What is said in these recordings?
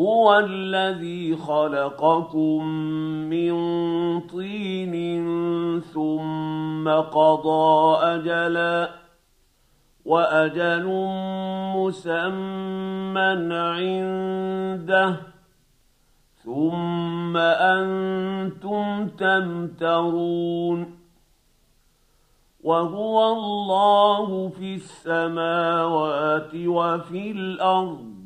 هو الذي خلقكم من طين ثم قضى أجلا وأجل مسمى عنده ثم أنتم تمترون وهو الله في السماوات وفي الأرض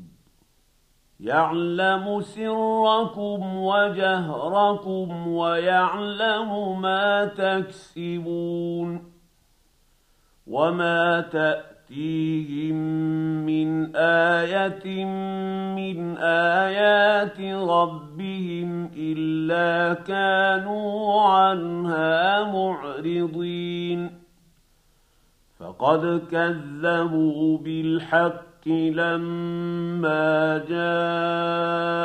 يعلم سركم وجهركم ويعلم ما تكسبون وما تأتيهم من آية من آيات ربهم إلا كانوا عنها معرضين فقد كذبوا بالحق لما جاءهم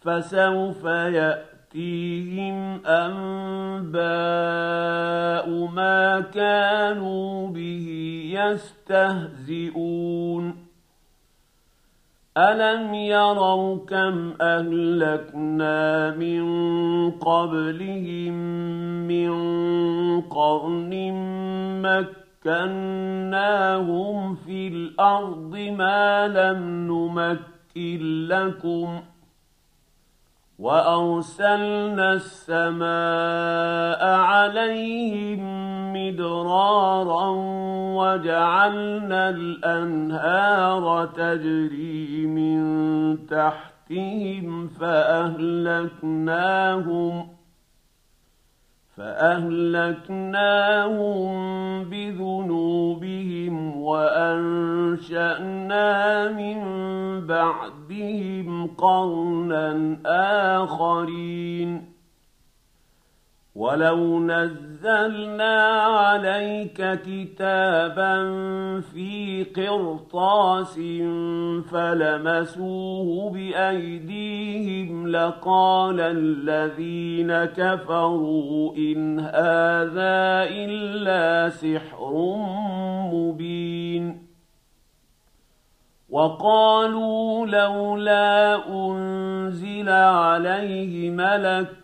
فسوف ياتيهم انباء ما كانوا به يستهزئون الم يروا كم اهلكنا من قبلهم من قرن مكه مكناهم في الأرض ما لم نمكن لكم وأرسلنا السماء عليهم مدرارا وجعلنا الأنهار تجري من تحتهم فأهلكناهم فأهلكناهم بذنوبهم وأنشأنا من بعدهم قرنا آخرين. ولو نزلنا عليك كتابا في قرطاس فلمسوه بايديهم لقال الذين كفروا ان هذا الا سحر مبين وقالوا لولا انزل عليه ملك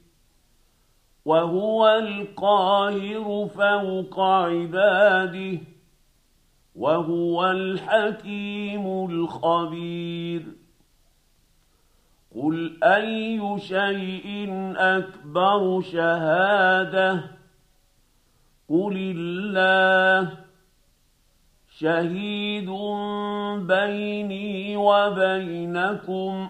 وهو القاهر فوق عباده وهو الحكيم الخبير. قل اي شيء اكبر شهاده؟ قل الله شهيد بيني وبينكم.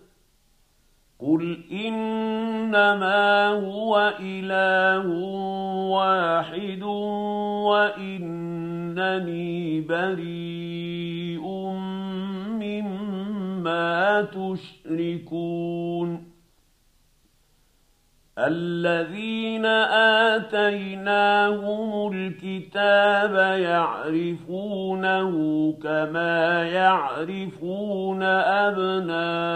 قل انما هو اله واحد وانني بريء مما تشركون الذين آتيناهم الكتاب يعرفونه كما يعرفون أبناءهم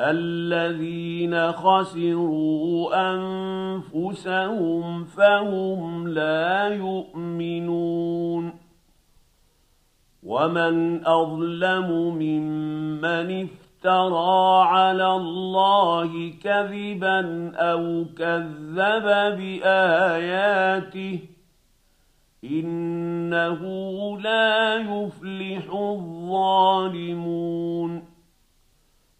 الذين خسروا أنفسهم فهم لا يؤمنون ومن أظلم ممن افترى افترى على الله كذبا أو كذب بآياته إنه لا يفلح الظالمون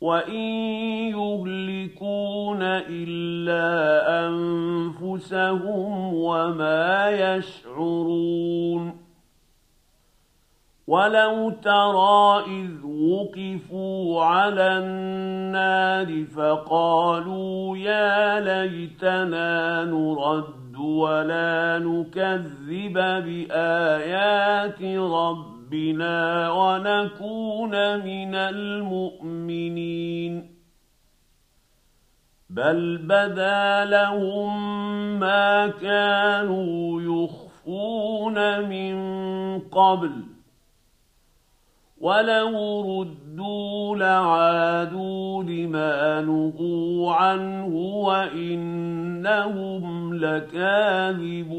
وان يهلكون الا انفسهم وما يشعرون ولو ترى اذ وقفوا على النار فقالوا يا ليتنا نرد ولا نكذب بايات ربنا ونكون من المؤمنين. بل بدا لهم ما كانوا يخفون من قبل. ولو ردوا لعادوا لما نهوا عنه وإنهم لكاذبون.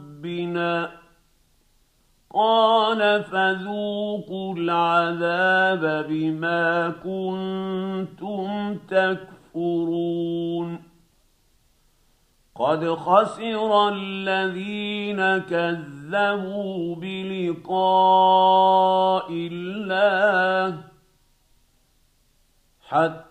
وربنا قال فذوقوا العذاب بما كنتم تكفرون قد خسر الذين كذبوا بلقاء الله حتى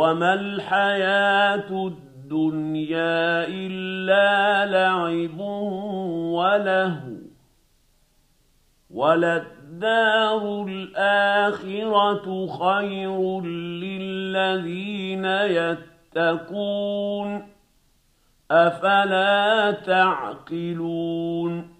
وما الحياة الدنيا الا لعب ولهو وللدار الاخره خير للذين يتقون افلا تعقلون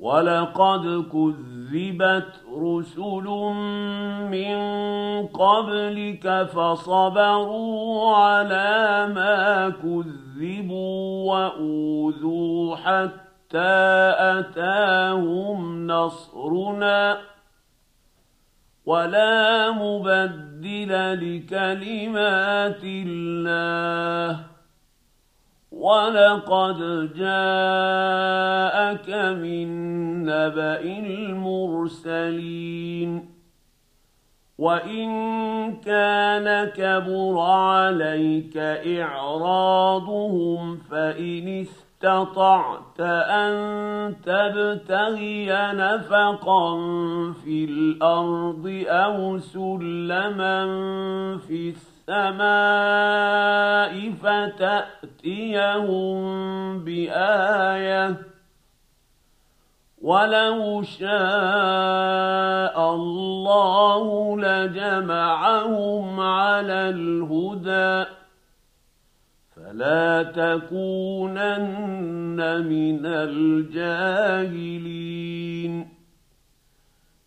ولقد كذبت رسل من قبلك فصبروا على ما كذبوا وأوذوا حتى أتاهم نصرنا ولا مبدل لكلمات الله ولقد جاءك من نبا المرسلين وان كان كبر عليك اعراضهم فان استطعت ان تبتغي نفقا في الأرض أو سلما في السماء السماء فتأتيهم بآية. ولو شاء الله لجمعهم على الهدى. فلا تكونن من الجاهلين.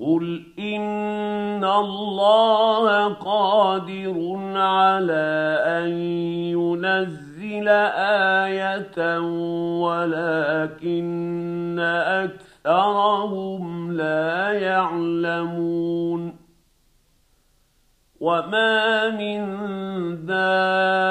قل ان الله قادر على ان ينزل إيه ولكن اكثرهم لا يعلمون وما من دابه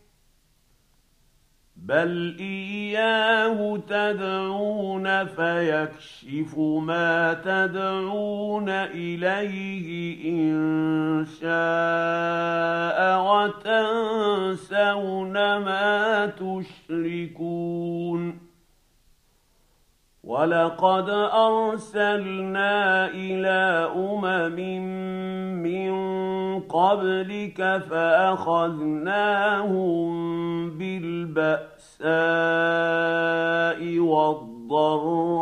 بل اياه تدعون فيكشف ما تدعون اليه ان شاء وتنسون ما تشركون ولقد ارسلنا إلى امم من قبلك فاخذناهم بالباساء والضراء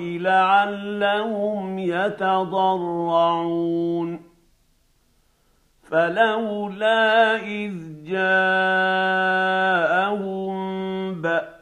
لعلهم يتضرعون فلولا اذ جاءهم بأس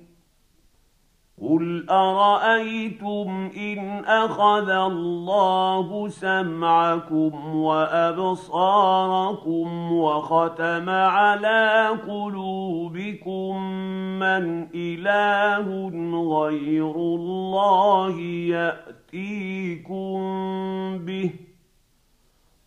قل ارايتم ان اخذ الله سمعكم وابصاركم وختم على قلوبكم من اله غير الله ياتيكم به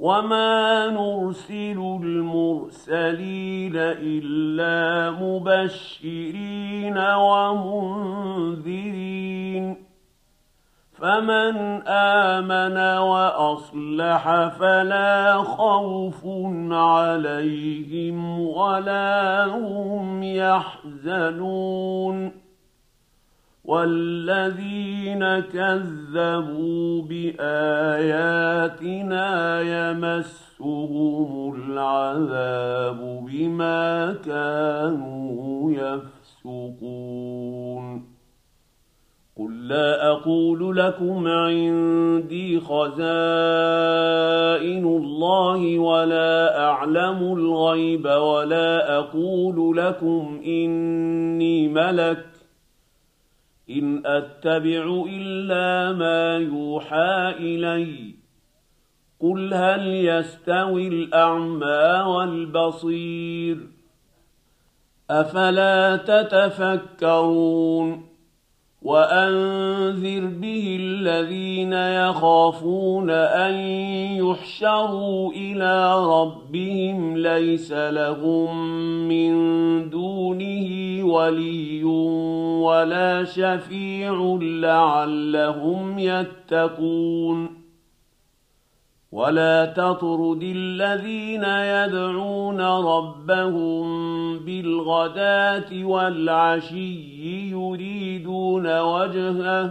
وما نرسل المرسلين الا مبشرين ومنذرين فمن امن واصلح فلا خوف عليهم ولا هم يحزنون والذين كذبوا باياتنا يمسهم العذاب بما كانوا يفسقون قل لا أقول لكم عندي خزائن الله ولا اعلم الغيب ولا أقول لكم اني ملك إن أتبع إلا ما يوحى إلي. قل هل يستوي الأعمى والبصير؟ أفلا تتفكرون؟ وأنذر به الذين يخافون أن يحشروا إلى ربهم ليس لهم من دونه ولي ولا شفيع لعلهم يتقون ولا تطرد الذين يدعون ربهم بالغداه والعشي يريدون وجهه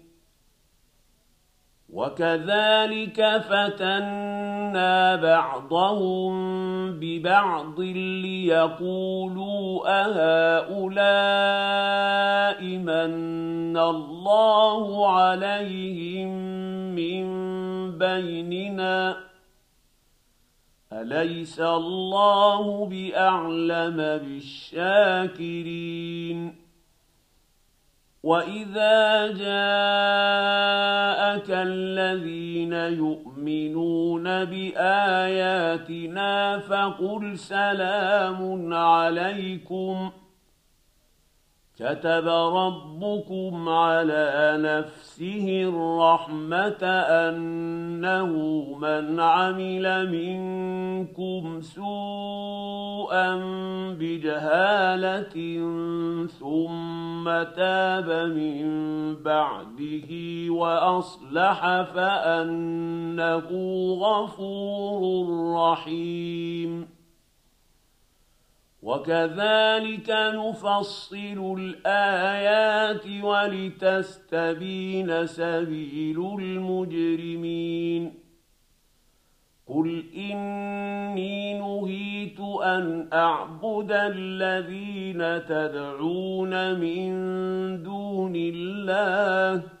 وكذلك فتنا بعضهم ببعض ليقولوا أهؤلاء من الله عليهم من بيننا؟ أليس الله بأعلم بالشاكرين؟ واذا جاءك الذين يؤمنون باياتنا فقل سلام عليكم كتب ربكم على نفسه الرحمة أنه من عمل منكم سوءا بجهالة ثم تاب من بعده وأصلح فأنه غفور رحيم. وكذلك نفصل الآيات ولتستبين سبيل المجرمين. قل إني نهيت أن أعبد الذين تدعون من دون الله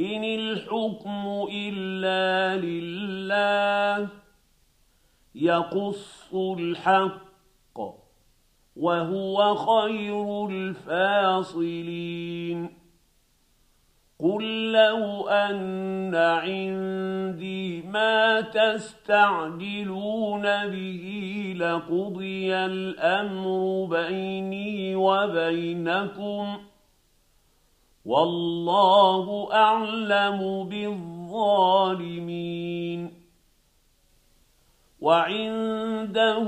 إن الحكم إلا لله يقص الحق وهو خير الفاصلين. قل لو أن عندي ما تستعجلون به لقضي الأمر بيني وبينكم. والله أعلم بالظالمين. وعنده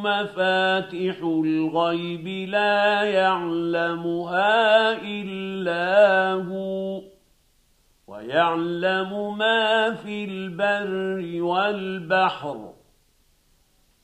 مفاتح الغيب لا يعلمها إلا هو ويعلم ما في البر والبحر.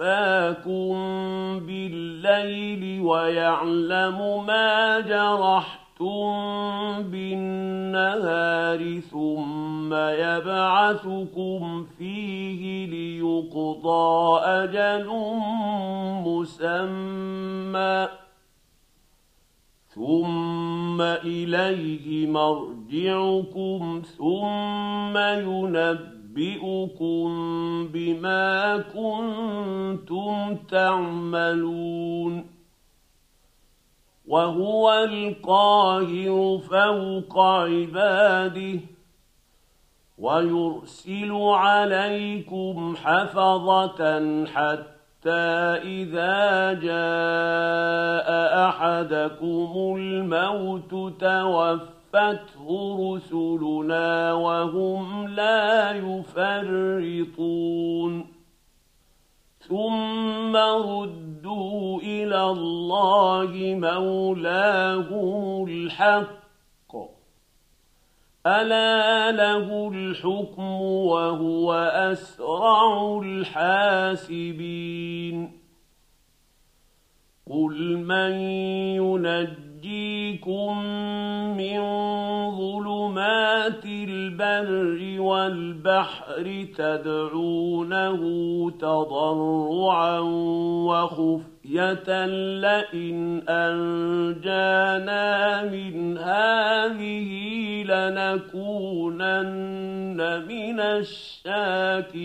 يتوفاكم بالليل ويعلم ما جرحتم بالنهار ثم يبعثكم فيه ليقضى أجل مسمى ثم اليه مرجعكم ثم ينبئكم بما كنتم تعملون وهو القاهر فوق عباده ويرسل عليكم حفظه حتى إذا جاء أحدكم الموت توفته رسلنا وهم لا يفرطون ثم ردوا إلى الله مولاهم الحق الا له الحكم وهو اسرع الحاسبين قل من ينجيكم من ظلمات البر والبحر تدعونه تضرعا وخفية لئن أنجانا من هذه لنكونن من الشاكرين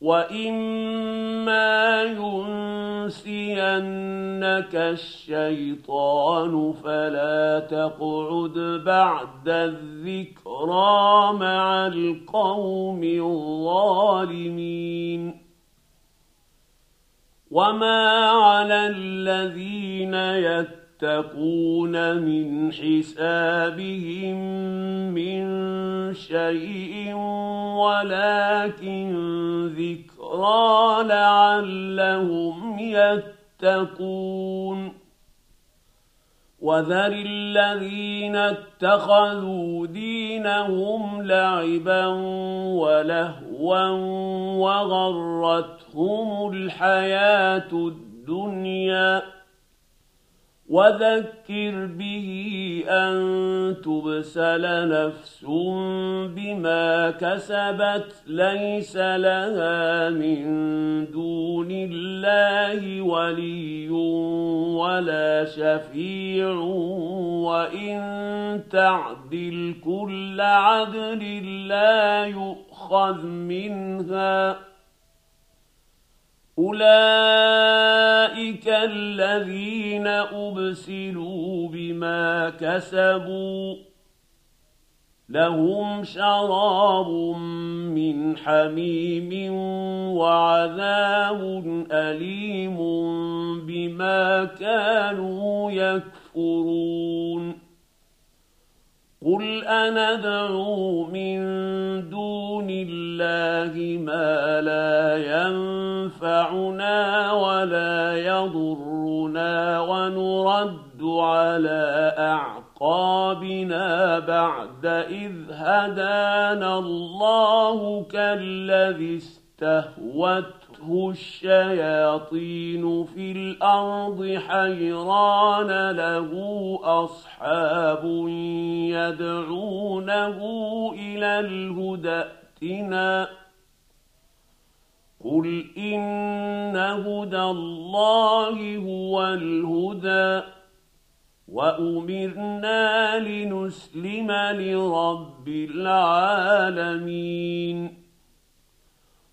واما ينسينك الشيطان فلا تقعد بعد الذكرى مع القوم الظالمين وما على الذين يتقون يتقون من حسابهم من شيء ولكن ذكرى لعلهم يتقون. وذر الذين اتخذوا دينهم لعبا ولهوا وغرتهم الحياة الدنيا. وذكر به أن تبسل نفس بما كسبت ليس لها من دون الله ولي ولا شفيع وإن تعدل كل عدل لا يؤخذ منها اولئك الذين ابسلوا بما كسبوا لهم شراب من حميم وعذاب اليم بما كانوا يكفرون قل أندعو من دون الله ما لا ينفعنا ولا يضرنا ونرد على أعقابنا بعد إذ هدانا الله كالذي استهوت فَأَخَذَتْهُ الشَّيَاطِينُ فِي الْأَرْضِ حَيْرَانَ لَهُ أَصْحَابٌ يَدْعُونَهُ إِلَى الْهُدى ائْتِنَا. قُلْ إِنَّ هُدَى اللَّهِ هُوَ الْهُدَى وَأُمِرْنَا لِنُسْلِمَ لِرَبِّ الْعَالَمِينَ.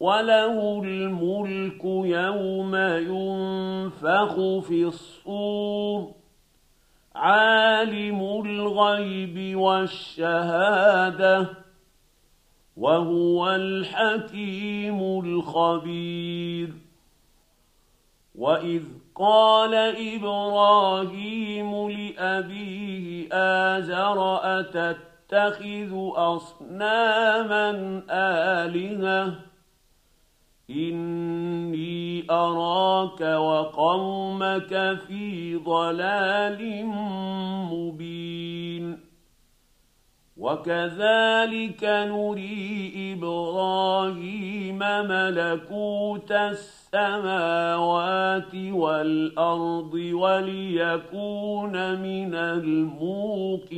وله الملك يوم ينفخ في الصور عالم الغيب والشهاده وهو الحكيم الخبير واذ قال إبراهيم لابيه ازر اتتخذ اصناما الهه اني اراك وقومك في ضلال مبين وكذلك نري إبراهيم ملكوت السماوات والارض وليكون من الموقنين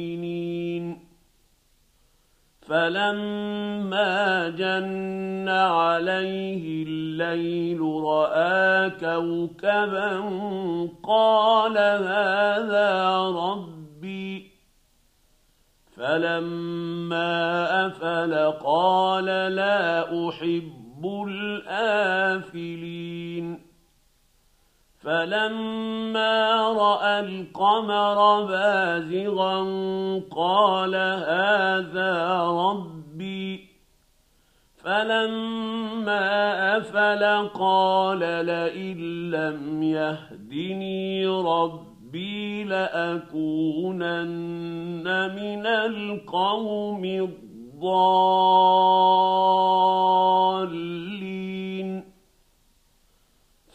فلما جن عليه الليل راى كوكبا قال هذا ربي فلما افل قال لا احب الافلين فلما رأى القمر بازغا قال هذا ربي. فلما أفل قال لئن لم يهدني ربي لأكونن من القوم الضالين.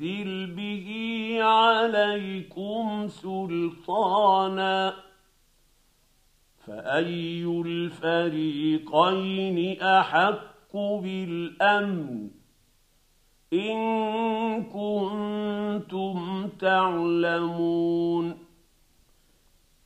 به عليكم سلطانا فاي الفريقين احق بالامن ان كنتم تعلمون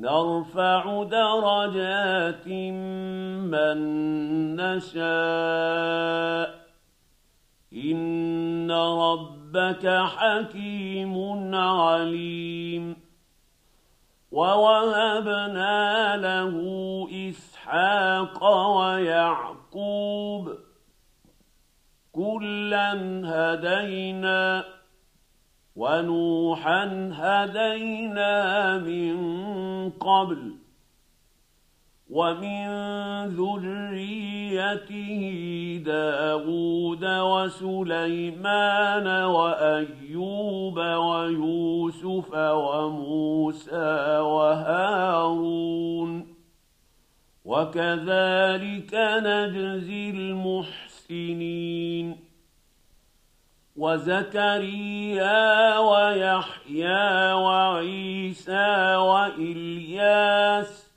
نرفع درجات من نشاء. إن ربك حكيم عليم. ووهبنا له إسحاق ويعقوب. كلا هدينا ونوحا هدينا من قبل ومن ذريته داود وسليمان وأيوب ويوسف وموسى وهارون وكذلك نجزي المحسنين وزكريا ويحيى وعيسى وإلياس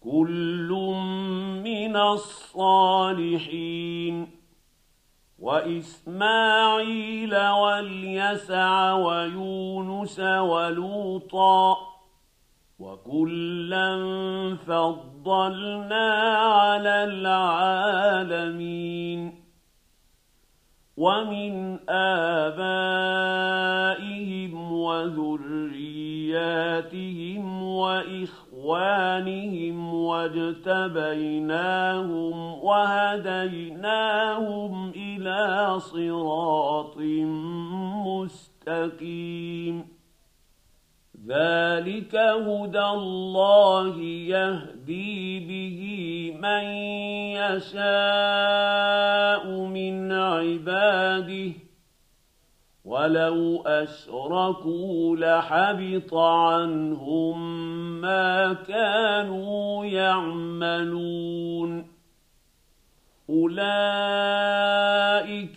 كل من الصالحين وإسماعيل واليسع ويونس ولوطا وكلا فضلنا على العالمين ومن آبائهم وذرياتهم وإخوانهم واجتبيناهم وهديناهم إلى صراط مستقيم ذلك هدى الله يهدي به من يشاء من عباده ولو اشركوا لحبط عنهم ما كانوا يعملون اولئك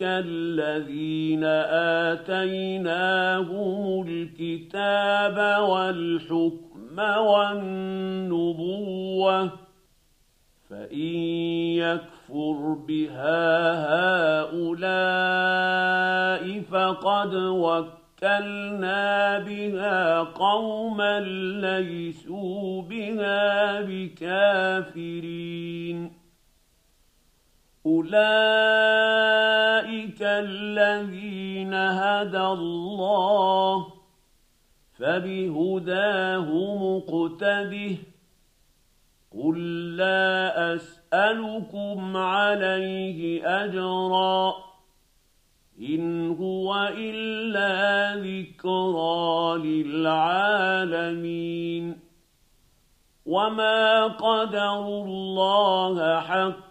الذين اتيناهم الكتاب والحكم والنبوه فان يكفر بها هؤلاء فقد وكلنا بها قوما ليسوا بها بكافرين اولئك الذين هدى الله فبهداه مقتده قل لا اسالكم عليه اجرا ان هو الا ذكرى للعالمين وما قدروا الله حق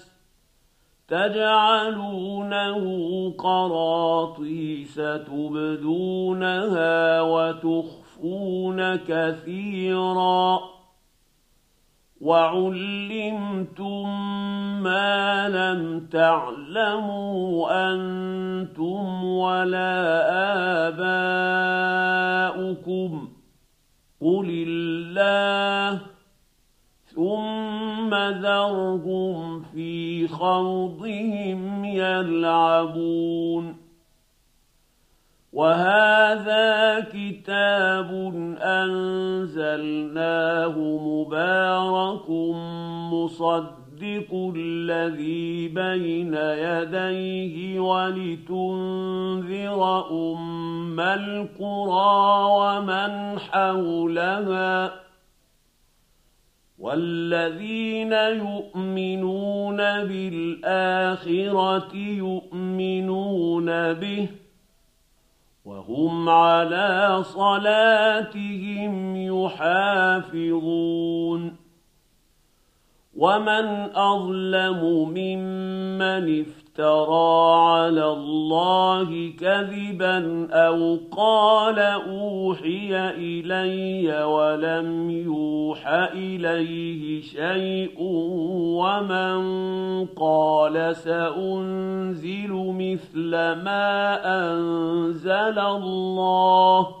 تجعلونه قراطيس تبدونها وتخفون كثيرا. وعلمتم ما لم تعلموا أنتم ولا آباؤكم. قل الله ثم ذرهم في خوضهم يلعبون وهذا كتاب انزلناه مبارك مصدق الذي بين يديه ولتنذر ام القرى ومن حولها والذين يؤمنون بالآخرة يؤمنون به وهم على صلاتهم يحافظون ومن أظلم ممن افترى افترى على الله كذبا أو قال أوحي إلي ولم يوح إليه شيء ومن قال سأنزل مثل ما أنزل الله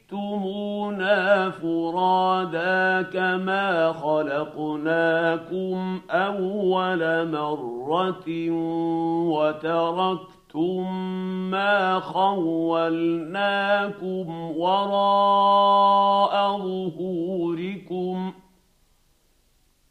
جئتمونا فرادا كما خلقناكم اول مره وتركتم ما خولناكم وراء ظهوركم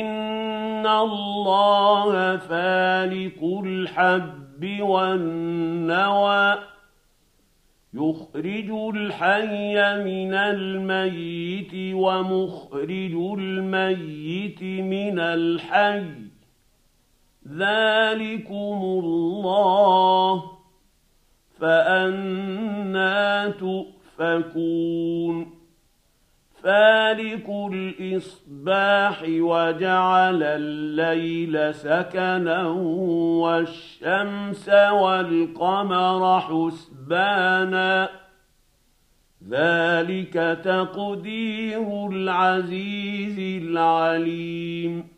ان الله فالق الحب والنوى يخرج الحي من الميت ومخرج الميت من الحي ذلكم الله فانى تؤفكون فالق الاصباح وجعل الليل سكنا والشمس والقمر حسبانا ذلك تقدير العزيز العليم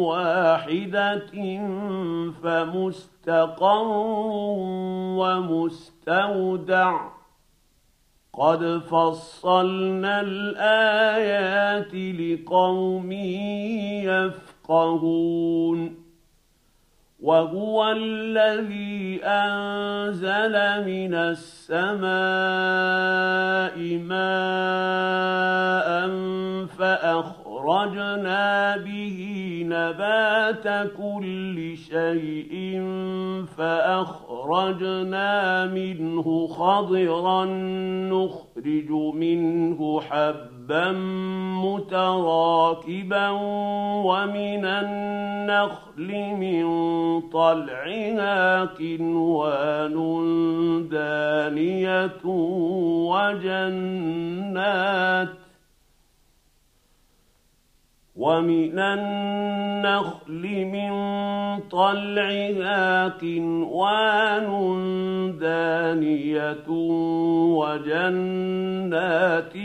واحدة فمستقر ومستودع. قد فصلنا الآيات لقوم يفقهون. وهو الذي أنزل من السماء ماء فاخرجنا به نبات كل شيء فأخرجنا منه خضرا نخرج منه حبا متراكبا ومن النخل من طلعها كنوان دانية وجنات ومن النخل من طلعها كنوان دانية وجنات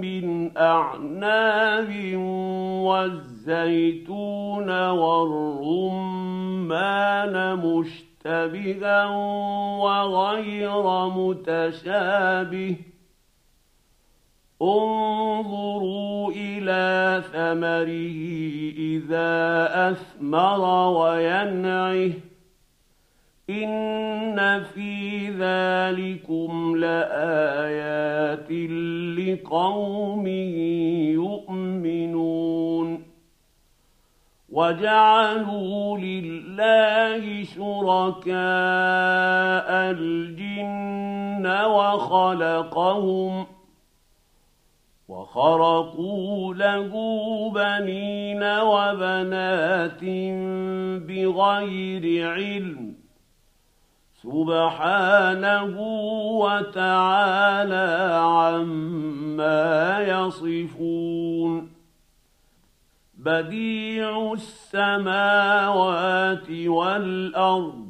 من أعناب والزيتون والرمان مشتبها وغير متشابه انظروا إلى ثمره إذا أثمر وينعه. إن في ذلكم لآيات لقوم يؤمنون. وجعلوا لله شركاء الجن وخلقهم ۖ وخرقوا له بنين وبنات بغير علم سبحانه وتعالى عما يصفون بديع السماوات والأرض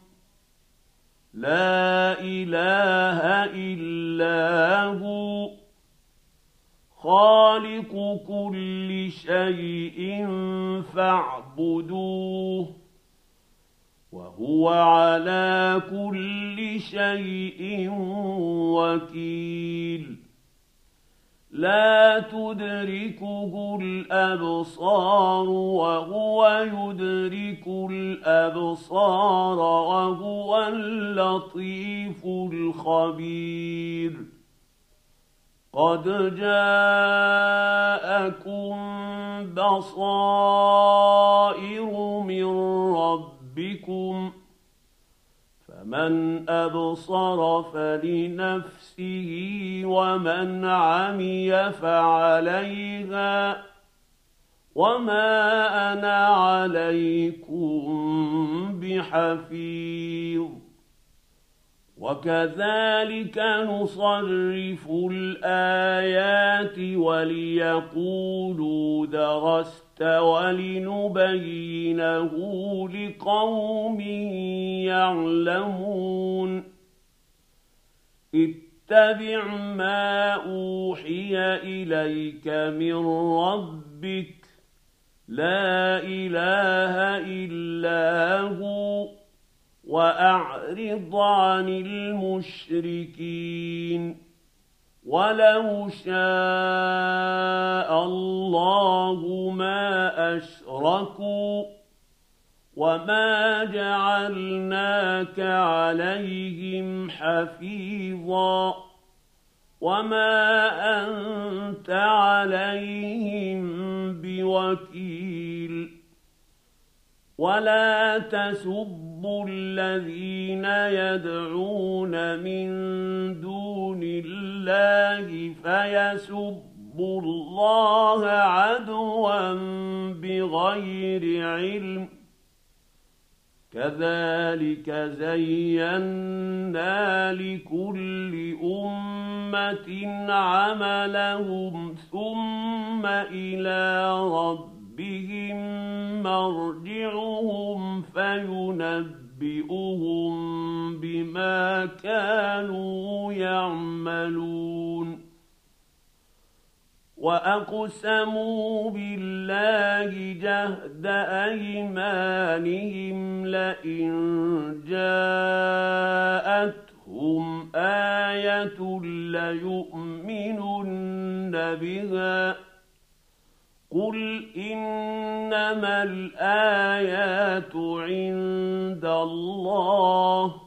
لا إله إلا هو خالق كل شيء فاعبدوه وهو على كل شيء وكيل لا تدركه الأبصار وهو يدرك الأبصار وهو اللطيف الخبير. قد جاءكم بصائر من ربكم فمن أبصر فلنفسه ومن عمي فعليها وما أنا عليكم بحفيظ وكذلك نصرف الآيات وليقولوا درست ولنبينه لقوم يعلمون. اتبع ما أوحي إليك من ربك. لا إله إلا هو. وأعرض عن المشركين. ولو شاء الله ما اشركوا وما جعلناك عليهم حفيظا وما انت عليهم بوكيل ولا تسبوا الذين يدعون من دون الله فيسبوا الله عدوا بغير علم. كذلك زينا لكل أمة عملهم ثم رب ربهم مرجعهم فينبئهم بما كانوا يعملون واقسموا بالله جهد ايمانهم لئن جاءتهم إيه ليؤمنن بها قل انما الايات عند الله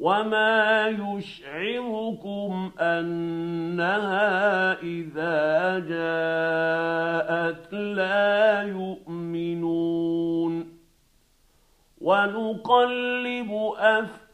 وما يشعركم انها اذا جاءت لا يؤمنون ونقلب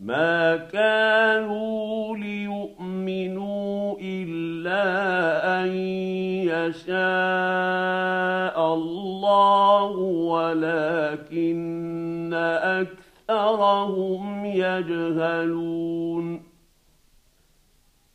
ما كانوا ليؤمنوا الا ان يشاء الله ولكن اكثرهم يجهلون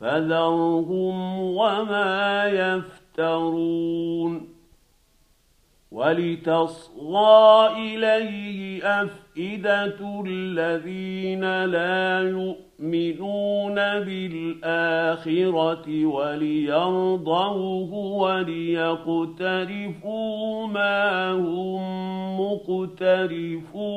فذرهم وما يفترون ولتصغى إليه أفئدة الذين لا يؤمنون بالآخرة وليرضوه وليقترفوا ما هم مقترفون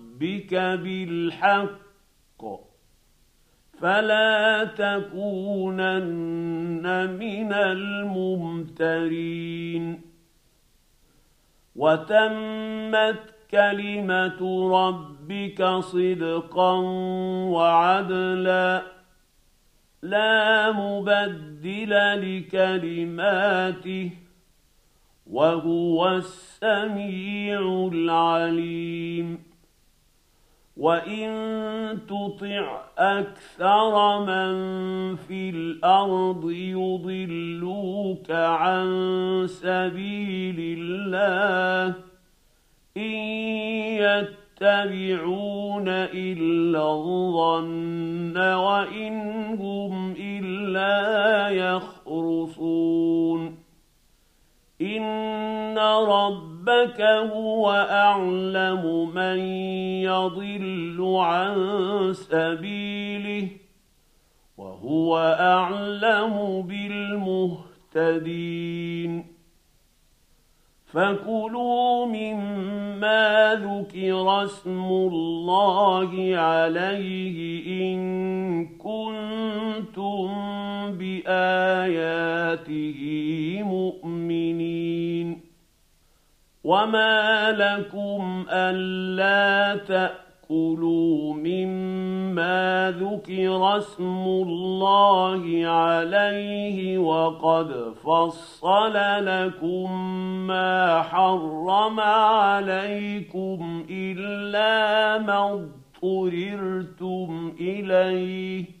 ربك بالحق فلا تكونن من الممترين. وتمت كلمة ربك صدقا وعدلا لا مبدل لكلماته وهو السميع العليم. وان تطع أكثر من في الأرض يضلوك عن سبيل الله ان يتبعون الا الظن وان هم الا يخرصون ان ربك هو اعلم من يضل عن سبيله وهو اعلم بالمهتدين فكلوا مما ذكر اسم الله عليه ان كنتم باياته مؤمنين وما لكم الا تاكلوا مما ذكر اسم الله عليه وقد فصل لكم ما حرم عليكم الا ما اضطررتم اليه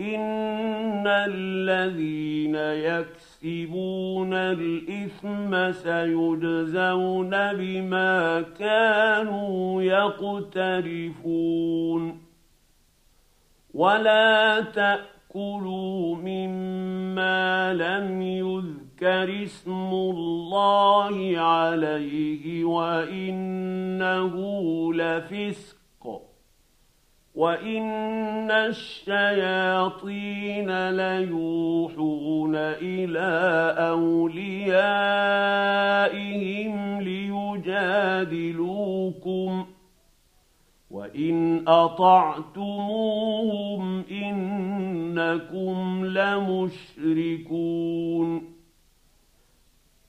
ان الذين يكسبون الاثم سيجزون بما كانوا يقترفون ولا تاكلوا مما لم يذكر اسم الله عليه وانه لفسق وان الشياطين ليوحون إلى اوليائهم ليجادلوكم وان اطعتموهم انكم لمشركون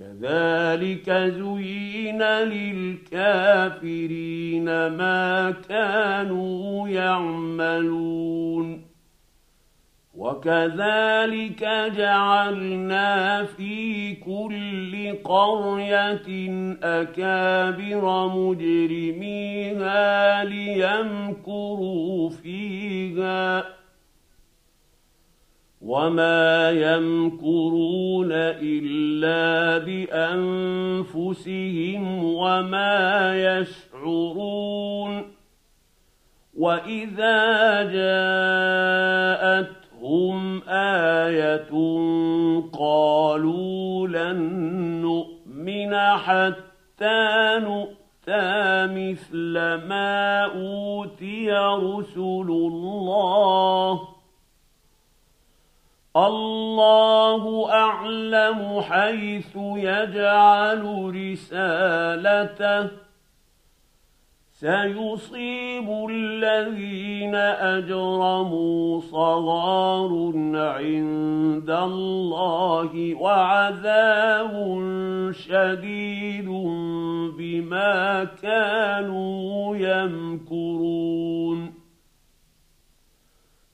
كذلك زين للكافرين ما كانوا يعملون. وكذلك جعلنا في كل قرية أكابر مجرميها ليمكروا فيها. وما يمكرون الا بانفسهم وما يشعرون واذا جاءتهم إيه قالوا لن نؤمن حتى نؤتى مثل ما اوتي رسل الله الله أعلم حيث يجعل رسالته. سيصيب الذين أجرموا صغار عند الله وعذاب شديد بما كانوا يمكرون.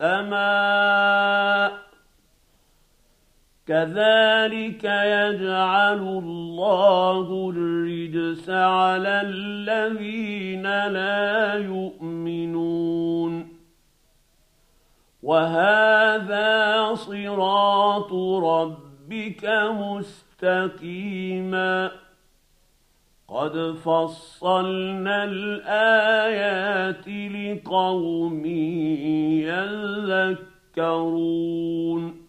السماء كذلك يجعل الله الرجس على الذين لا يؤمنون وهذا صراط ربك مستقيما قد فصلنا الايات لقوم يذكرون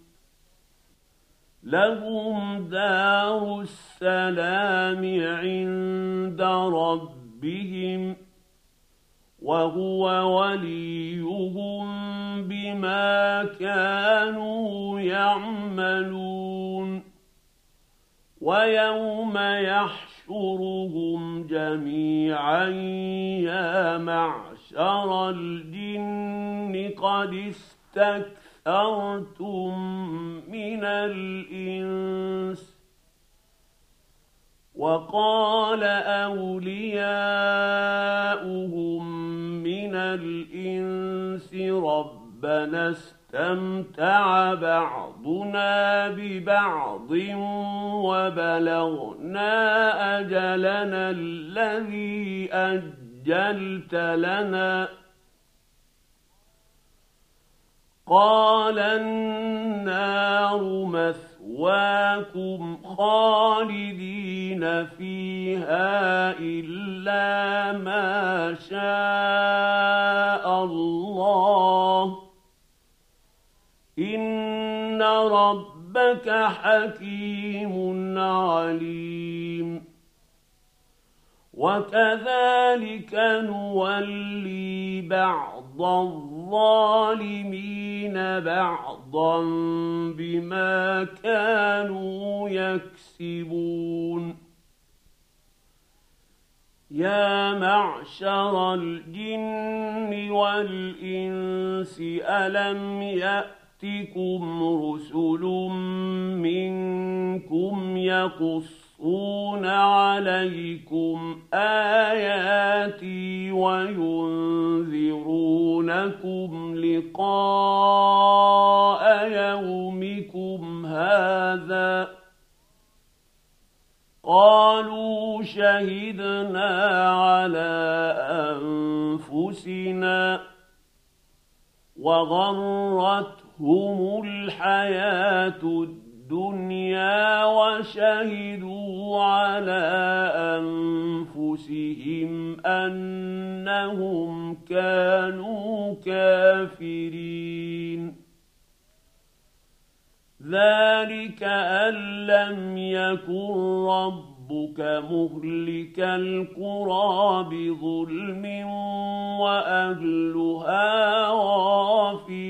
لهم دار السلام عند ربهم وهو وليهم بما كانوا يعملون. ويوم يحشر يحشرهم جميعا يا معشر الجن قد استكثرتم من الإنس وقال أولياؤهم من الإنس ربنا استمتع بعضنا ببعض وبلغنا أجلنا الذي أجلت لنا قال النار مثواكم خالدين فيها إلا ما شاء الله. إن ربك حكيم عليم. وكذلك نولي بعض الظالمين بعضا بما كانوا يكسبون. يا معشر الجن والإنس ألم يأتكم رسل منكم يقصون يقصون عليكم اياتي وينذرونكم لقاء يومكم هذا قالوا شهدنا على انفسنا وغرتهم الحياة الدنيا الدنيا وشهدوا على أنفسهم أنهم كانوا كافرين. ذلك أن لم يكن ربك مهلك القرى بظلم وأهلها غافلون.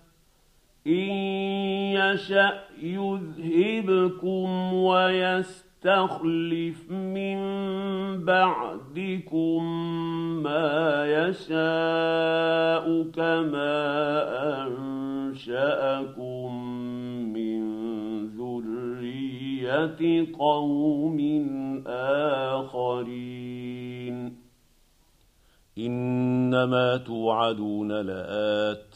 ان يشا يذهبكم ويستخلف من بعدكم ما يشاء كما انشاكم من ذريه قوم اخرين انما توعدون لات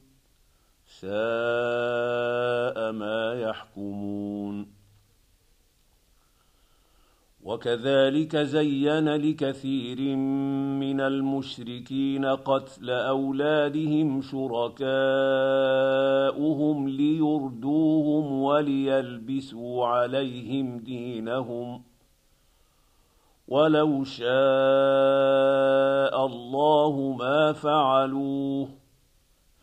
ساء ما يحكمون. وكذلك زين لكثير من المشركين قتل أولادهم شركاؤهم ليردوهم وليلبسوا عليهم دينهم. ولو شاء الله ما فعلوه.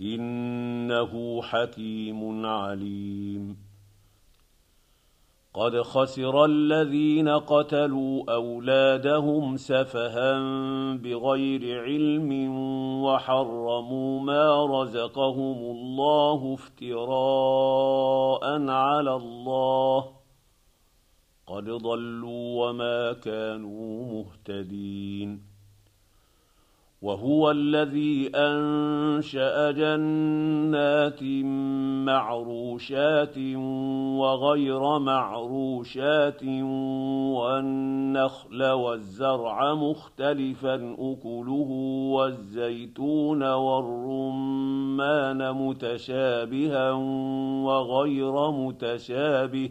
إنه حكيم عليم. قد خسر الذين قتلوا أولادهم سفها بغير علم وحرموا ما رزقهم الله افتراء على الله. قد ضلوا وما كانوا مهتدين. وهو الذي أنشأ جنات معروشات وغير معروشات والنخل والزرع مختلفا أكله والزيتون والرمان متشابها وغير متشابه.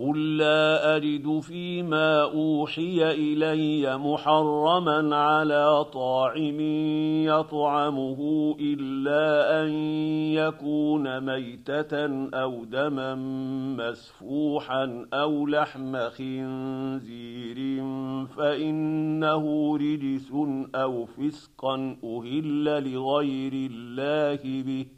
قل لا اجد فيما اوحي الي محرما على طاعم يطعمه الا ان يكون ميته أو دما مسفوحا أو لحم خنزير فانه رجس أو فسقا أهل لغير الله به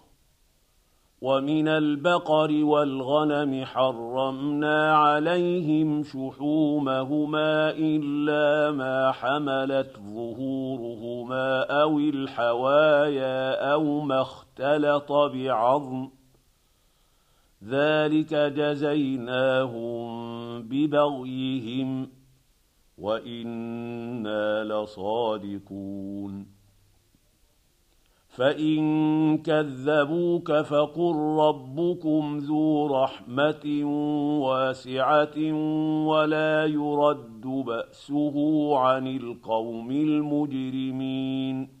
ومن البقر والغنم حرمنا عليهم شحومهما إلا ما حملت ظهورهما أو الحوايا أو ما اختلط بعظم. ذلك جزيناهم ببغيهم وإنا لصادقون. فان كذبوك فقل ربكم ذو رحمه واسعه ولا يرد باسه عن القوم المجرمين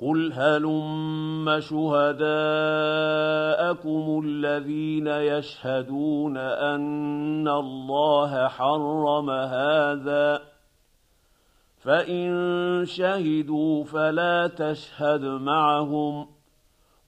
قل هلم شهداءكم الذين يشهدون ان الله حرم هذا فان شهدوا فلا تشهد معهم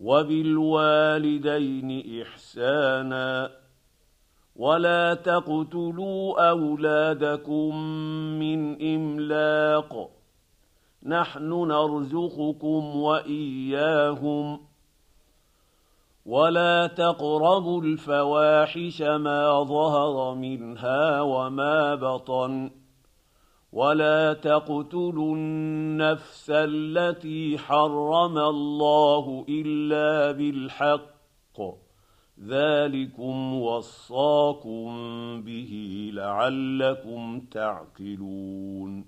وبالوالدين إحسانا ولا تقتلوا أولادكم من إملاق نحن نرزقكم وإياهم ولا تقربوا الفواحش ما ظهر منها وما بطن ولا تقتلوا النفس التي حرم الله الا بالحق ذلكم وصاكم به لعلكم تعقلون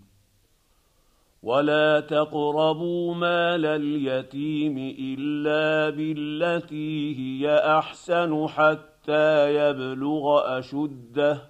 ولا تقربوا مال اليتيم الا بالتي هي احسن حتى يبلغ اشده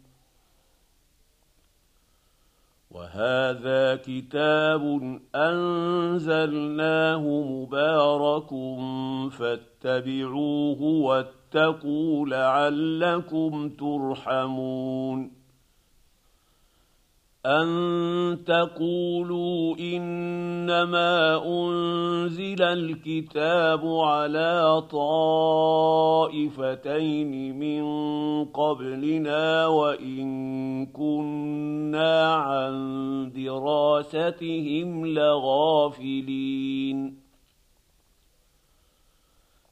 وهذا كتاب أنزلناه مبارك فاتبعوه واتقوا لعلكم ترحمون ان تقولوا انما انزل الكتاب على طائفتين من قبلنا وان كنا عن دراستهم لغافلين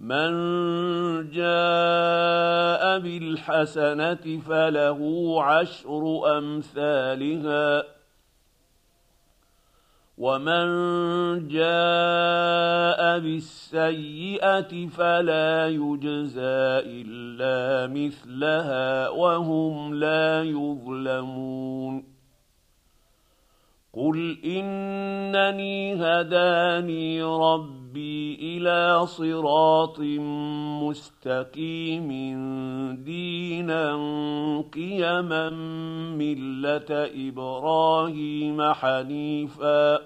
من جاء بالحسنة فله عشر أمثالها. ومن جاء بالسيئة فلا يجزى إلا مثلها وهم لا يظلمون. قل إنني هداني ربي ربي إلى صراط مستقيم دينا قيما ملة إبراهيم حنيفا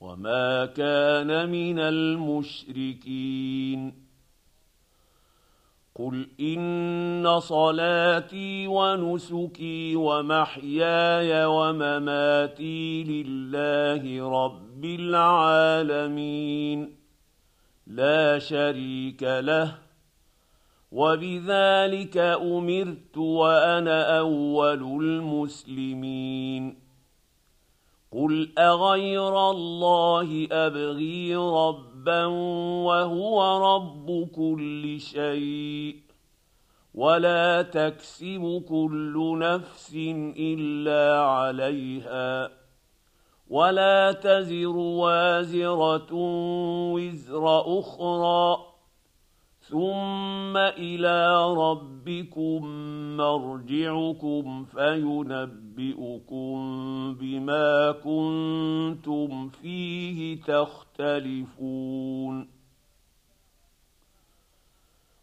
وما كان من المشركين قل إن صلاتي ونسكي ومحياي ومماتي لله رب العالمين لا شريك له وبذلك أمرت وأنا أول المسلمين. قل أغير الله أبغي ربا وهو رب كل شيء ولا تكسب كل نفس إلا عليها. ولا تزر وازرة وزر أخرى ثم إلى ربكم مرجعكم فينبئكم بما كنتم فيه تختلفون